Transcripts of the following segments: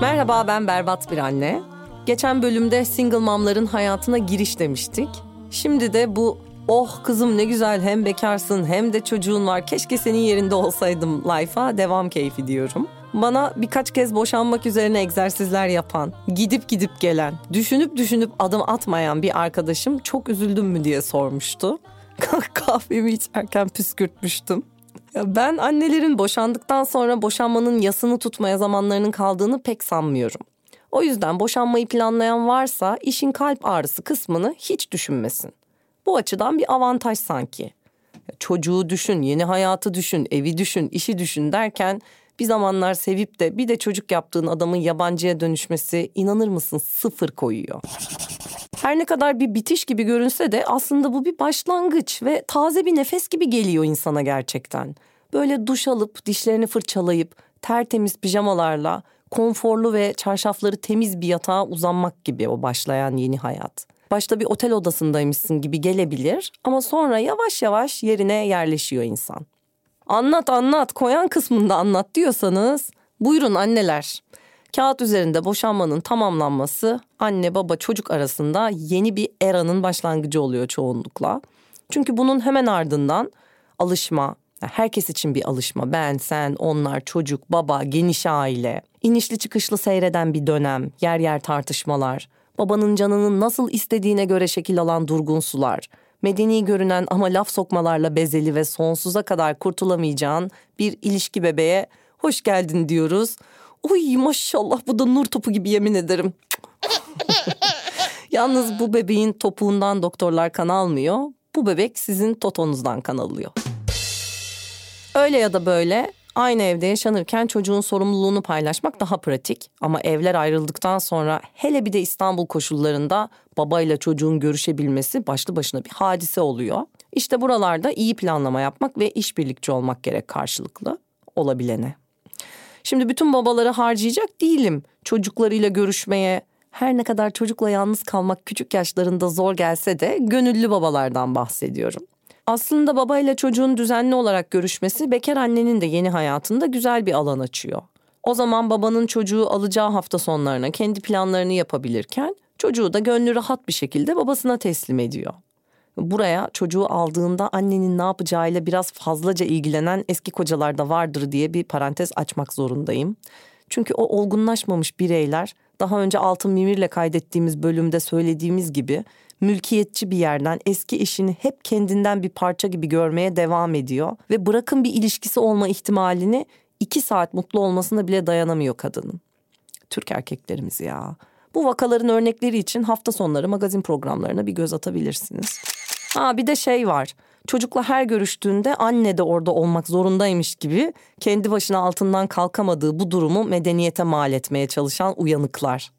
Merhaba ben Berbat bir anne. Geçen bölümde single momların hayatına giriş demiştik. Şimdi de bu oh kızım ne güzel hem bekarsın hem de çocuğun var keşke senin yerinde olsaydım life'a devam keyfi diyorum. Bana birkaç kez boşanmak üzerine egzersizler yapan, gidip gidip gelen, düşünüp düşünüp adım atmayan bir arkadaşım çok üzüldüm mü diye sormuştu. Kahvemi içerken püskürtmüştüm. Ya ben annelerin boşandıktan sonra boşanmanın yasını tutmaya zamanlarının kaldığını pek sanmıyorum. O yüzden boşanmayı planlayan varsa işin kalp ağrısı kısmını hiç düşünmesin. Bu açıdan bir avantaj sanki. Çocuğu düşün, yeni hayatı düşün, evi düşün, işi düşün derken bir zamanlar sevip de bir de çocuk yaptığın adamın yabancıya dönüşmesi inanır mısın sıfır koyuyor. Her ne kadar bir bitiş gibi görünse de aslında bu bir başlangıç ve taze bir nefes gibi geliyor insana gerçekten. Böyle duş alıp dişlerini fırçalayıp tertemiz pijamalarla konforlu ve çarşafları temiz bir yatağa uzanmak gibi o başlayan yeni hayat. Başta bir otel odasındaymışsın gibi gelebilir ama sonra yavaş yavaş yerine yerleşiyor insan. Anlat anlat koyan kısmında anlat diyorsanız buyurun anneler. Kağıt üzerinde boşanmanın tamamlanması anne baba çocuk arasında yeni bir eranın başlangıcı oluyor çoğunlukla. Çünkü bunun hemen ardından alışma, herkes için bir alışma. Ben, sen, onlar, çocuk, baba, geniş aile, inişli çıkışlı seyreden bir dönem, yer yer tartışmalar, babanın canının nasıl istediğine göre şekil alan durgun sular, medeni görünen ama laf sokmalarla bezeli ve sonsuza kadar kurtulamayacağın bir ilişki bebeğe hoş geldin diyoruz. Uy maşallah bu da nur topu gibi yemin ederim. Yalnız bu bebeğin topuğundan doktorlar kan almıyor. Bu bebek sizin totonuzdan kan alıyor. Öyle ya da böyle aynı evde yaşanırken çocuğun sorumluluğunu paylaşmak daha pratik. Ama evler ayrıldıktan sonra hele bir de İstanbul koşullarında babayla çocuğun görüşebilmesi başlı başına bir hadise oluyor. İşte buralarda iyi planlama yapmak ve işbirlikçi olmak gerek karşılıklı olabilene. Şimdi bütün babaları harcayacak değilim çocuklarıyla görüşmeye. Her ne kadar çocukla yalnız kalmak küçük yaşlarında zor gelse de gönüllü babalardan bahsediyorum. Aslında babayla çocuğun düzenli olarak görüşmesi bekar annenin de yeni hayatında güzel bir alan açıyor. O zaman babanın çocuğu alacağı hafta sonlarına kendi planlarını yapabilirken çocuğu da gönlü rahat bir şekilde babasına teslim ediyor. Buraya çocuğu aldığında annenin ne yapacağıyla biraz fazlaca ilgilenen eski kocalar da vardır diye bir parantez açmak zorundayım. Çünkü o olgunlaşmamış bireyler daha önce Altın Mimir'le kaydettiğimiz bölümde söylediğimiz gibi mülkiyetçi bir yerden eski eşini hep kendinden bir parça gibi görmeye devam ediyor. Ve bırakın bir ilişkisi olma ihtimalini iki saat mutlu olmasına bile dayanamıyor kadının. Türk erkeklerimiz ya. Bu vakaların örnekleri için hafta sonları magazin programlarına bir göz atabilirsiniz. Ha bir de şey var. Çocukla her görüştüğünde anne de orada olmak zorundaymış gibi kendi başına altından kalkamadığı bu durumu medeniyete mal etmeye çalışan uyanıklar.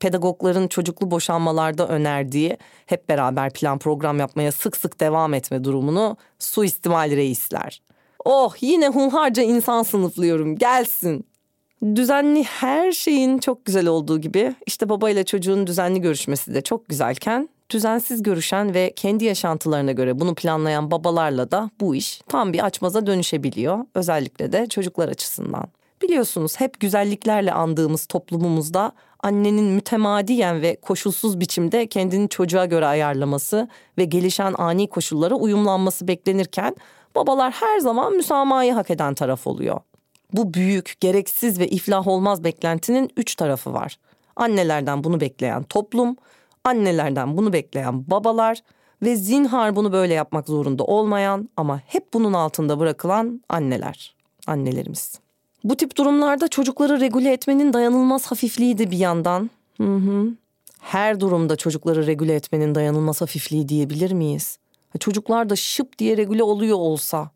Pedagogların çocuklu boşanmalarda önerdiği hep beraber plan program yapmaya sık sık devam etme durumunu suistimal reisler. Oh yine hunharca insan sınıflıyorum gelsin. Düzenli her şeyin çok güzel olduğu gibi işte babayla çocuğun düzenli görüşmesi de çok güzelken düzensiz görüşen ve kendi yaşantılarına göre bunu planlayan babalarla da bu iş tam bir açmaza dönüşebiliyor. Özellikle de çocuklar açısından. Biliyorsunuz hep güzelliklerle andığımız toplumumuzda annenin mütemadiyen ve koşulsuz biçimde kendini çocuğa göre ayarlaması ve gelişen ani koşullara uyumlanması beklenirken babalar her zaman müsamahayı hak eden taraf oluyor. Bu büyük, gereksiz ve iflah olmaz beklentinin üç tarafı var. Annelerden bunu bekleyen toplum, annelerden bunu bekleyen babalar ve zinhar bunu böyle yapmak zorunda olmayan ama hep bunun altında bırakılan anneler, annelerimiz. Bu tip durumlarda çocukları regüle etmenin dayanılmaz hafifliği de bir yandan. Hı hı. Her durumda çocukları regüle etmenin dayanılmaz hafifliği diyebilir miyiz? Çocuklar da şıp diye regüle oluyor olsa.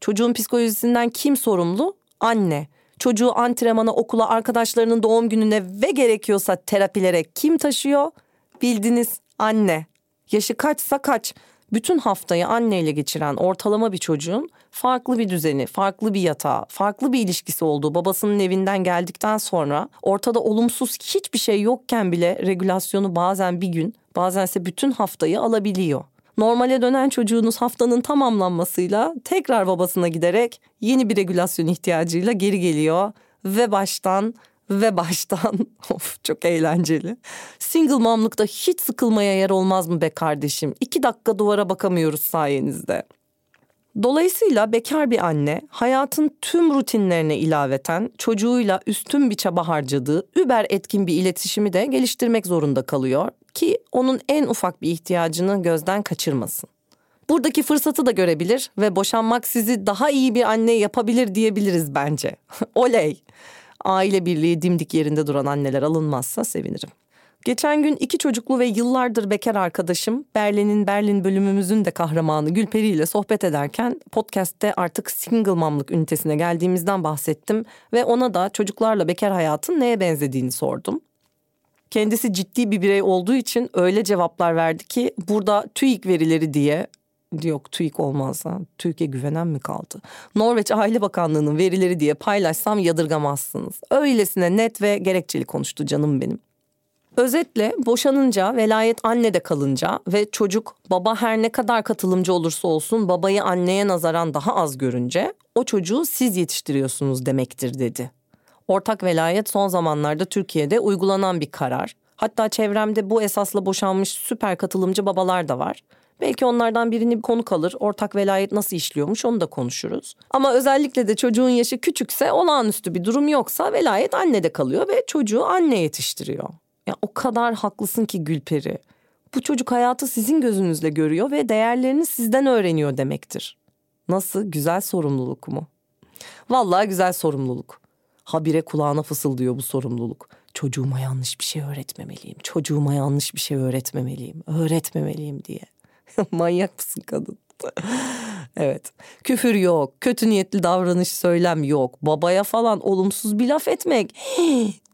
Çocuğun psikolojisinden kim sorumlu? Anne. Çocuğu antrenmana, okula, arkadaşlarının doğum gününe ve gerekiyorsa terapilere kim taşıyor? Bildiniz anne. Yaşı kaçsa kaç. Bütün haftayı anneyle geçiren ortalama bir çocuğun farklı bir düzeni, farklı bir yatağı, farklı bir ilişkisi olduğu babasının evinden geldikten sonra ortada olumsuz hiçbir şey yokken bile regülasyonu bazen bir gün, bazense bütün haftayı alabiliyor. Normale dönen çocuğunuz haftanın tamamlanmasıyla tekrar babasına giderek yeni bir regülasyon ihtiyacıyla geri geliyor ve baştan ve baştan of çok eğlenceli. Single momlukta hiç sıkılmaya yer olmaz mı be kardeşim? İki dakika duvara bakamıyoruz sayenizde. Dolayısıyla bekar bir anne hayatın tüm rutinlerine ilaveten çocuğuyla üstün bir çaba harcadığı über etkin bir iletişimi de geliştirmek zorunda kalıyor ki onun en ufak bir ihtiyacını gözden kaçırmasın. Buradaki fırsatı da görebilir ve boşanmak sizi daha iyi bir anne yapabilir diyebiliriz bence. Oley! Aile birliği dimdik yerinde duran anneler alınmazsa sevinirim. Geçen gün iki çocuklu ve yıllardır bekar arkadaşım Berlin'in Berlin bölümümüzün de kahramanı Gülperi ile sohbet ederken podcast'te artık single mom'lık ünitesine geldiğimizden bahsettim ve ona da çocuklarla bekar hayatın neye benzediğini sordum. Kendisi ciddi bir birey olduğu için öyle cevaplar verdi ki burada TÜİK verileri diye yok TÜİK olmaz ha. TÜİK'e güvenen mi kaldı? Norveç Aile Bakanlığı'nın verileri diye paylaşsam yadırgamazsınız. Öylesine net ve gerekçeli konuştu canım benim. Özetle boşanınca velayet annede kalınca ve çocuk baba her ne kadar katılımcı olursa olsun babayı anneye nazaran daha az görünce o çocuğu siz yetiştiriyorsunuz demektir dedi. Ortak velayet son zamanlarda Türkiye'de uygulanan bir karar. Hatta çevremde bu esasla boşanmış süper katılımcı babalar da var. Belki onlardan birini bir konu kalır. Ortak velayet nasıl işliyormuş onu da konuşuruz. Ama özellikle de çocuğun yaşı küçükse olağanüstü bir durum yoksa velayet annede kalıyor ve çocuğu anne yetiştiriyor. Ya o kadar haklısın ki Gülperi. Bu çocuk hayatı sizin gözünüzle görüyor ve değerlerini sizden öğreniyor demektir. Nasıl güzel sorumluluk mu? Vallahi güzel sorumluluk. Habire kulağına fısıldıyor bu sorumluluk. Çocuğuma yanlış bir şey öğretmemeliyim. Çocuğuma yanlış bir şey öğretmemeliyim. Öğretmemeliyim diye. Manyak mısın kadın? evet. Küfür yok. Kötü niyetli davranış söylem yok. Babaya falan olumsuz bir laf etmek.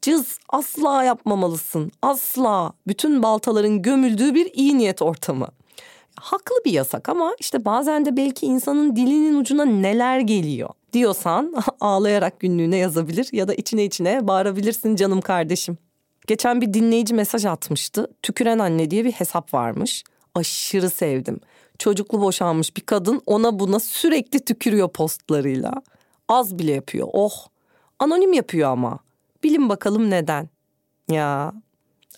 Cız asla yapmamalısın. Asla. Bütün baltaların gömüldüğü bir iyi niyet ortamı. Haklı bir yasak ama işte bazen de belki insanın dilinin ucuna neler geliyor diyorsan ağlayarak günlüğüne yazabilir ya da içine içine bağırabilirsin canım kardeşim. Geçen bir dinleyici mesaj atmıştı. Tüküren anne diye bir hesap varmış. Aşırı sevdim. Çocuklu boşanmış bir kadın ona buna sürekli tükürüyor postlarıyla. Az bile yapıyor. Oh. Anonim yapıyor ama. Bilin bakalım neden. Ya.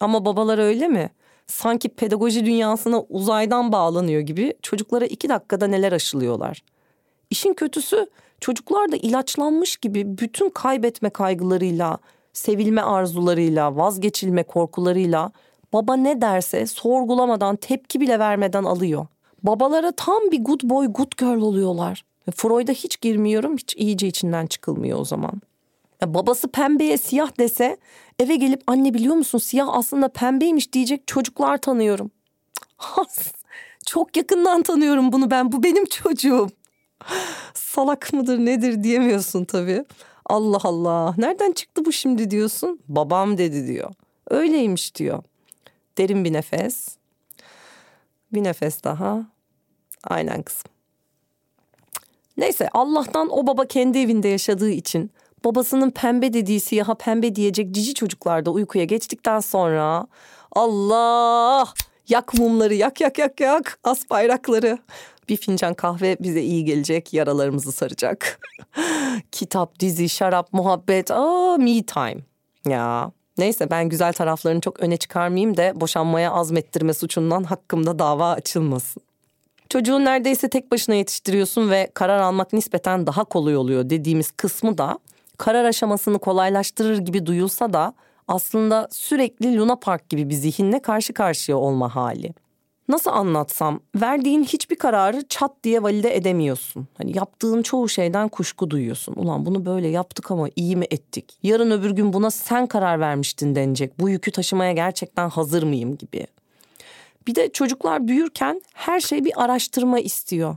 Ama babalar öyle mi? Sanki pedagoji dünyasına uzaydan bağlanıyor gibi çocuklara iki dakikada neler aşılıyorlar. İşin kötüsü çocuklar da ilaçlanmış gibi bütün kaybetme kaygılarıyla, sevilme arzularıyla, vazgeçilme korkularıyla baba ne derse sorgulamadan tepki bile vermeden alıyor. Babalara tam bir good boy good girl oluyorlar. Freud'a hiç girmiyorum hiç iyice içinden çıkılmıyor o zaman. Ya babası pembeye siyah dese eve gelip anne biliyor musun siyah aslında pembeymiş diyecek çocuklar tanıyorum. Çok yakından tanıyorum bunu ben bu benim çocuğum. Salak mıdır nedir diyemiyorsun tabii. Allah Allah nereden çıktı bu şimdi diyorsun. Babam dedi diyor. Öyleymiş diyor. Derin bir nefes. Bir nefes daha. Aynen kızım. Neyse Allah'tan o baba kendi evinde yaşadığı için babasının pembe dediği siyaha pembe diyecek cici çocuklar da uykuya geçtikten sonra Allah yak mumları yak yak yak yak as bayrakları. Bir fincan kahve bize iyi gelecek yaralarımızı saracak. Kitap, dizi, şarap, muhabbet, aa me time. Ya neyse ben güzel taraflarını çok öne çıkarmayayım da boşanmaya azmettirme suçundan hakkımda dava açılmasın. Çocuğu neredeyse tek başına yetiştiriyorsun ve karar almak nispeten daha kolay oluyor dediğimiz kısmı da karar aşamasını kolaylaştırır gibi duyulsa da aslında sürekli Luna Park gibi bir zihinle karşı karşıya olma hali. Nasıl anlatsam verdiğin hiçbir kararı çat diye valide edemiyorsun. Hani yaptığın çoğu şeyden kuşku duyuyorsun. Ulan bunu böyle yaptık ama iyi mi ettik? Yarın öbür gün buna sen karar vermiştin denecek. Bu yükü taşımaya gerçekten hazır mıyım gibi. Bir de çocuklar büyürken her şey bir araştırma istiyor.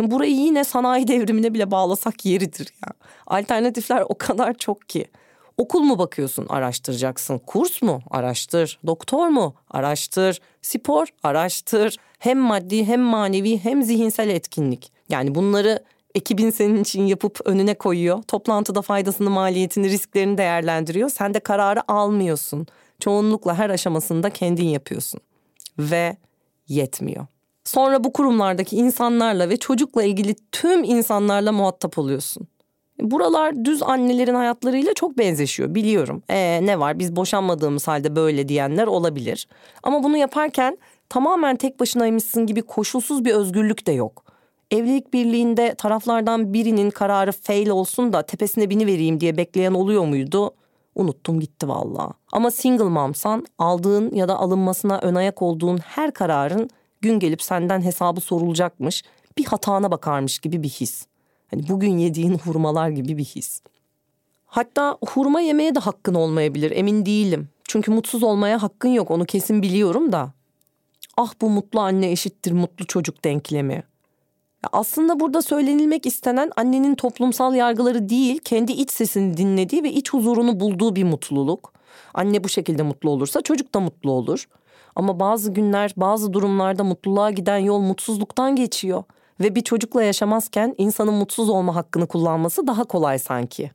Burayı yine sanayi devrimine bile bağlasak yeridir ya. Alternatifler o kadar çok ki. Okul mu bakıyorsun? Araştıracaksın. Kurs mu? Araştır. Doktor mu? Araştır. Spor? Araştır. Hem maddi hem manevi hem zihinsel etkinlik. Yani bunları ekibin senin için yapıp önüne koyuyor. Toplantıda faydasını, maliyetini, risklerini değerlendiriyor. Sen de kararı almıyorsun. Çoğunlukla her aşamasında kendin yapıyorsun. Ve yetmiyor. Sonra bu kurumlardaki insanlarla ve çocukla ilgili tüm insanlarla muhatap oluyorsun. Buralar düz annelerin hayatlarıyla çok benzeşiyor biliyorum. Ee, ne var biz boşanmadığımız halde böyle diyenler olabilir. Ama bunu yaparken tamamen tek başınaymışsın gibi koşulsuz bir özgürlük de yok. Evlilik birliğinde taraflardan birinin kararı fail olsun da tepesine bini vereyim diye bekleyen oluyor muydu? Unuttum gitti valla. Ama single momsan aldığın ya da alınmasına ön ayak olduğun her kararın gün gelip senden hesabı sorulacakmış, bir hatana bakarmış gibi bir his. Hani bugün yediğin hurmalar gibi bir his. Hatta hurma yemeye de hakkın olmayabilir emin değilim. Çünkü mutsuz olmaya hakkın yok onu kesin biliyorum da. Ah bu mutlu anne eşittir mutlu çocuk denklemi. Aslında burada söylenilmek istenen annenin toplumsal yargıları değil, kendi iç sesini dinlediği ve iç huzurunu bulduğu bir mutluluk. Anne bu şekilde mutlu olursa çocuk da mutlu olur. Ama bazı günler, bazı durumlarda mutluluğa giden yol mutsuzluktan geçiyor ve bir çocukla yaşamazken insanın mutsuz olma hakkını kullanması daha kolay sanki.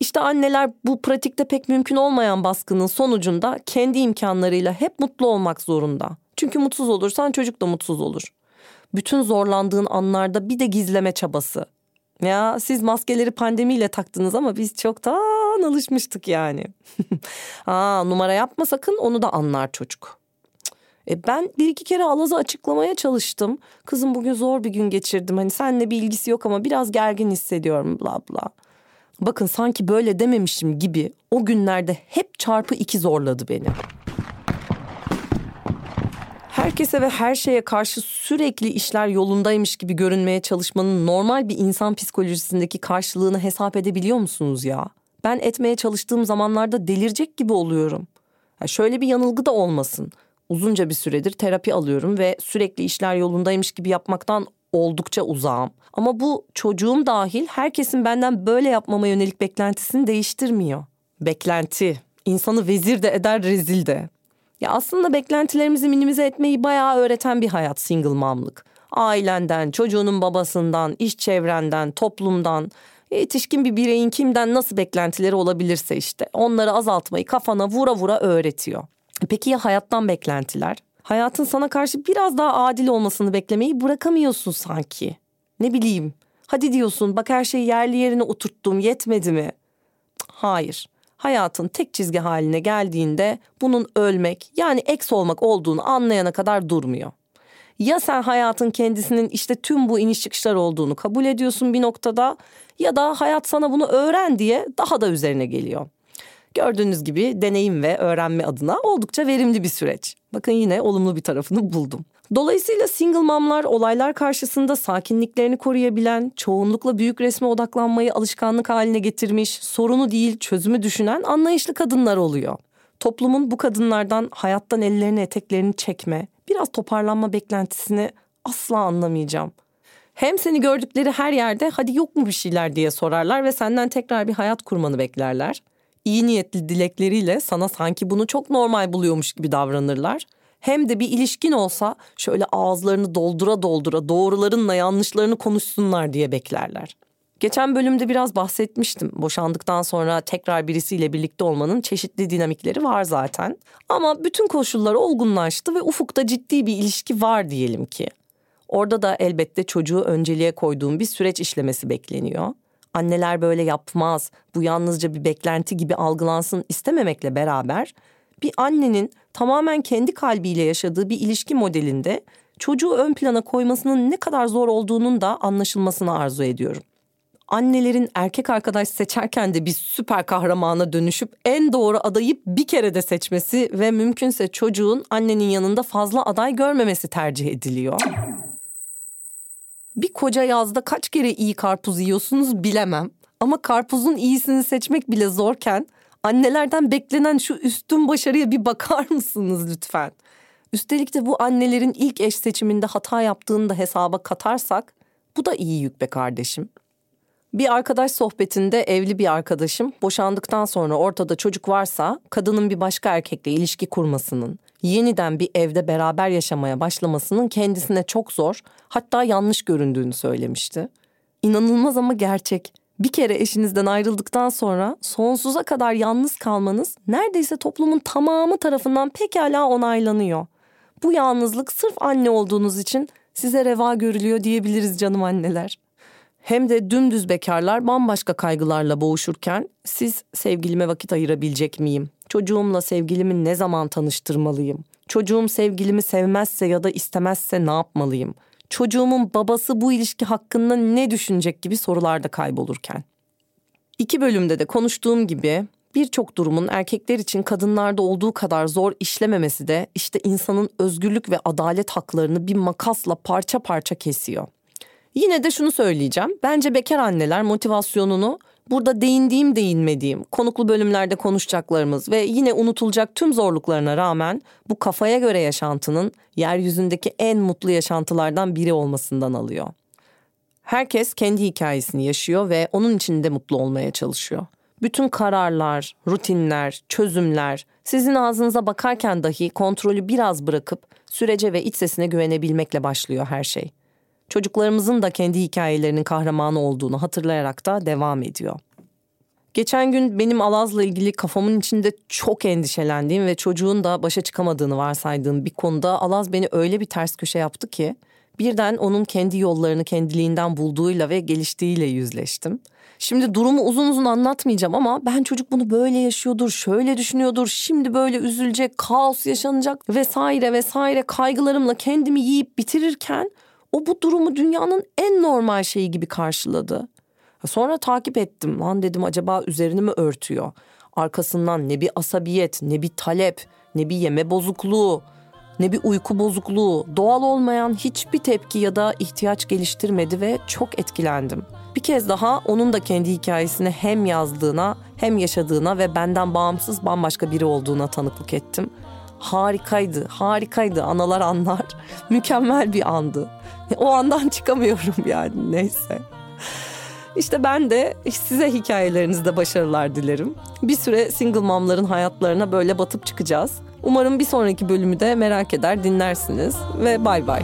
İşte anneler bu pratikte pek mümkün olmayan baskının sonucunda kendi imkanlarıyla hep mutlu olmak zorunda. Çünkü mutsuz olursan çocuk da mutsuz olur. Bütün zorlandığın anlarda bir de gizleme çabası. Ya siz maskeleri pandemiyle taktınız ama biz çoktan alışmıştık yani. Aa numara yapma sakın onu da anlar çocuk. E ben bir iki kere Alaz'ı açıklamaya çalıştım. Kızım bugün zor bir gün geçirdim. Hani seninle bir ilgisi yok ama biraz gergin hissediyorum bla bla. Bakın sanki böyle dememişim gibi o günlerde hep çarpı iki zorladı beni. Herkese ve her şeye karşı sürekli işler yolundaymış gibi görünmeye çalışmanın normal bir insan psikolojisindeki karşılığını hesap edebiliyor musunuz ya? Ben etmeye çalıştığım zamanlarda delirecek gibi oluyorum. Ya şöyle bir yanılgı da olmasın uzunca bir süredir terapi alıyorum ve sürekli işler yolundaymış gibi yapmaktan oldukça uzağım. Ama bu çocuğum dahil herkesin benden böyle yapmama yönelik beklentisini değiştirmiyor. Beklenti insanı vezir de eder rezil de. Ya aslında beklentilerimizi minimize etmeyi bayağı öğreten bir hayat single mom'lık. Ailenden, çocuğunun babasından, iş çevrenden, toplumdan, yetişkin bir bireyin kimden nasıl beklentileri olabilirse işte onları azaltmayı kafana vura vura öğretiyor. Peki ya hayattan beklentiler? Hayatın sana karşı biraz daha adil olmasını beklemeyi bırakamıyorsun sanki. Ne bileyim. Hadi diyorsun bak her şeyi yerli yerine oturttum yetmedi mi? Hayır. Hayatın tek çizgi haline geldiğinde bunun ölmek yani eks olmak olduğunu anlayana kadar durmuyor. Ya sen hayatın kendisinin işte tüm bu iniş çıkışlar olduğunu kabul ediyorsun bir noktada ya da hayat sana bunu öğren diye daha da üzerine geliyor. Gördüğünüz gibi deneyim ve öğrenme adına oldukça verimli bir süreç. Bakın yine olumlu bir tarafını buldum. Dolayısıyla single momlar olaylar karşısında sakinliklerini koruyabilen, çoğunlukla büyük resme odaklanmayı alışkanlık haline getirmiş, sorunu değil çözümü düşünen anlayışlı kadınlar oluyor. Toplumun bu kadınlardan hayattan ellerini eteklerini çekme, biraz toparlanma beklentisini asla anlamayacağım. Hem seni gördükleri her yerde hadi yok mu bir şeyler diye sorarlar ve senden tekrar bir hayat kurmanı beklerler iyi niyetli dilekleriyle sana sanki bunu çok normal buluyormuş gibi davranırlar. Hem de bir ilişkin olsa şöyle ağızlarını doldura doldura doğrularınla yanlışlarını konuşsunlar diye beklerler. Geçen bölümde biraz bahsetmiştim. Boşandıktan sonra tekrar birisiyle birlikte olmanın çeşitli dinamikleri var zaten. Ama bütün koşullar olgunlaştı ve ufukta ciddi bir ilişki var diyelim ki. Orada da elbette çocuğu önceliğe koyduğum bir süreç işlemesi bekleniyor anneler böyle yapmaz, bu yalnızca bir beklenti gibi algılansın istememekle beraber bir annenin tamamen kendi kalbiyle yaşadığı bir ilişki modelinde çocuğu ön plana koymasının ne kadar zor olduğunun da anlaşılmasını arzu ediyorum. Annelerin erkek arkadaş seçerken de bir süper kahramana dönüşüp en doğru adayı bir kere de seçmesi ve mümkünse çocuğun annenin yanında fazla aday görmemesi tercih ediliyor. Bir koca yazda kaç kere iyi karpuz yiyorsunuz bilemem. Ama karpuzun iyisini seçmek bile zorken annelerden beklenen şu üstün başarıya bir bakar mısınız lütfen? Üstelik de bu annelerin ilk eş seçiminde hata yaptığını da hesaba katarsak bu da iyi yük be kardeşim. Bir arkadaş sohbetinde evli bir arkadaşım boşandıktan sonra ortada çocuk varsa kadının bir başka erkekle ilişki kurmasının, yeniden bir evde beraber yaşamaya başlamasının kendisine çok zor, hatta yanlış göründüğünü söylemişti. İnanılmaz ama gerçek. Bir kere eşinizden ayrıldıktan sonra sonsuza kadar yalnız kalmanız neredeyse toplumun tamamı tarafından pekala onaylanıyor. Bu yalnızlık sırf anne olduğunuz için size reva görülüyor diyebiliriz canım anneler. Hem de dümdüz bekarlar bambaşka kaygılarla boğuşurken siz sevgilime vakit ayırabilecek miyim? Çocuğumla sevgilimi ne zaman tanıştırmalıyım? Çocuğum sevgilimi sevmezse ya da istemezse ne yapmalıyım? Çocuğumun babası bu ilişki hakkında ne düşünecek gibi sorularda kaybolurken. İki bölümde de konuştuğum gibi birçok durumun erkekler için kadınlarda olduğu kadar zor işlememesi de işte insanın özgürlük ve adalet haklarını bir makasla parça parça kesiyor. Yine de şunu söyleyeceğim. Bence bekar anneler motivasyonunu burada değindiğim değinmediğim, konuklu bölümlerde konuşacaklarımız ve yine unutulacak tüm zorluklarına rağmen bu kafaya göre yaşantının yeryüzündeki en mutlu yaşantılardan biri olmasından alıyor. Herkes kendi hikayesini yaşıyor ve onun içinde mutlu olmaya çalışıyor. Bütün kararlar, rutinler, çözümler sizin ağzınıza bakarken dahi kontrolü biraz bırakıp sürece ve iç sesine güvenebilmekle başlıyor her şey. Çocuklarımızın da kendi hikayelerinin kahramanı olduğunu hatırlayarak da devam ediyor. Geçen gün benim Alaz'la ilgili kafamın içinde çok endişelendiğim ve çocuğun da başa çıkamadığını varsaydığım bir konuda Alaz beni öyle bir ters köşe yaptı ki birden onun kendi yollarını kendiliğinden bulduğuyla ve geliştiğiyle yüzleştim. Şimdi durumu uzun uzun anlatmayacağım ama ben çocuk bunu böyle yaşıyordur, şöyle düşünüyordur, şimdi böyle üzülecek, kaos yaşanacak vesaire vesaire kaygılarımla kendimi yiyip bitirirken o bu durumu dünyanın en normal şeyi gibi karşıladı. Sonra takip ettim. Lan dedim acaba üzerini mi örtüyor? Arkasından ne bir asabiyet, ne bir talep, ne bir yeme bozukluğu, ne bir uyku bozukluğu, doğal olmayan hiçbir tepki ya da ihtiyaç geliştirmedi ve çok etkilendim. Bir kez daha onun da kendi hikayesini hem yazdığına hem yaşadığına ve benden bağımsız bambaşka biri olduğuna tanıklık ettim. Harikaydı, harikaydı analar anlar. Mükemmel bir andı. O andan çıkamıyorum yani neyse. İşte ben de size hikayelerinizde başarılar dilerim. Bir süre single momların hayatlarına böyle batıp çıkacağız. Umarım bir sonraki bölümü de merak eder dinlersiniz ve bay bay.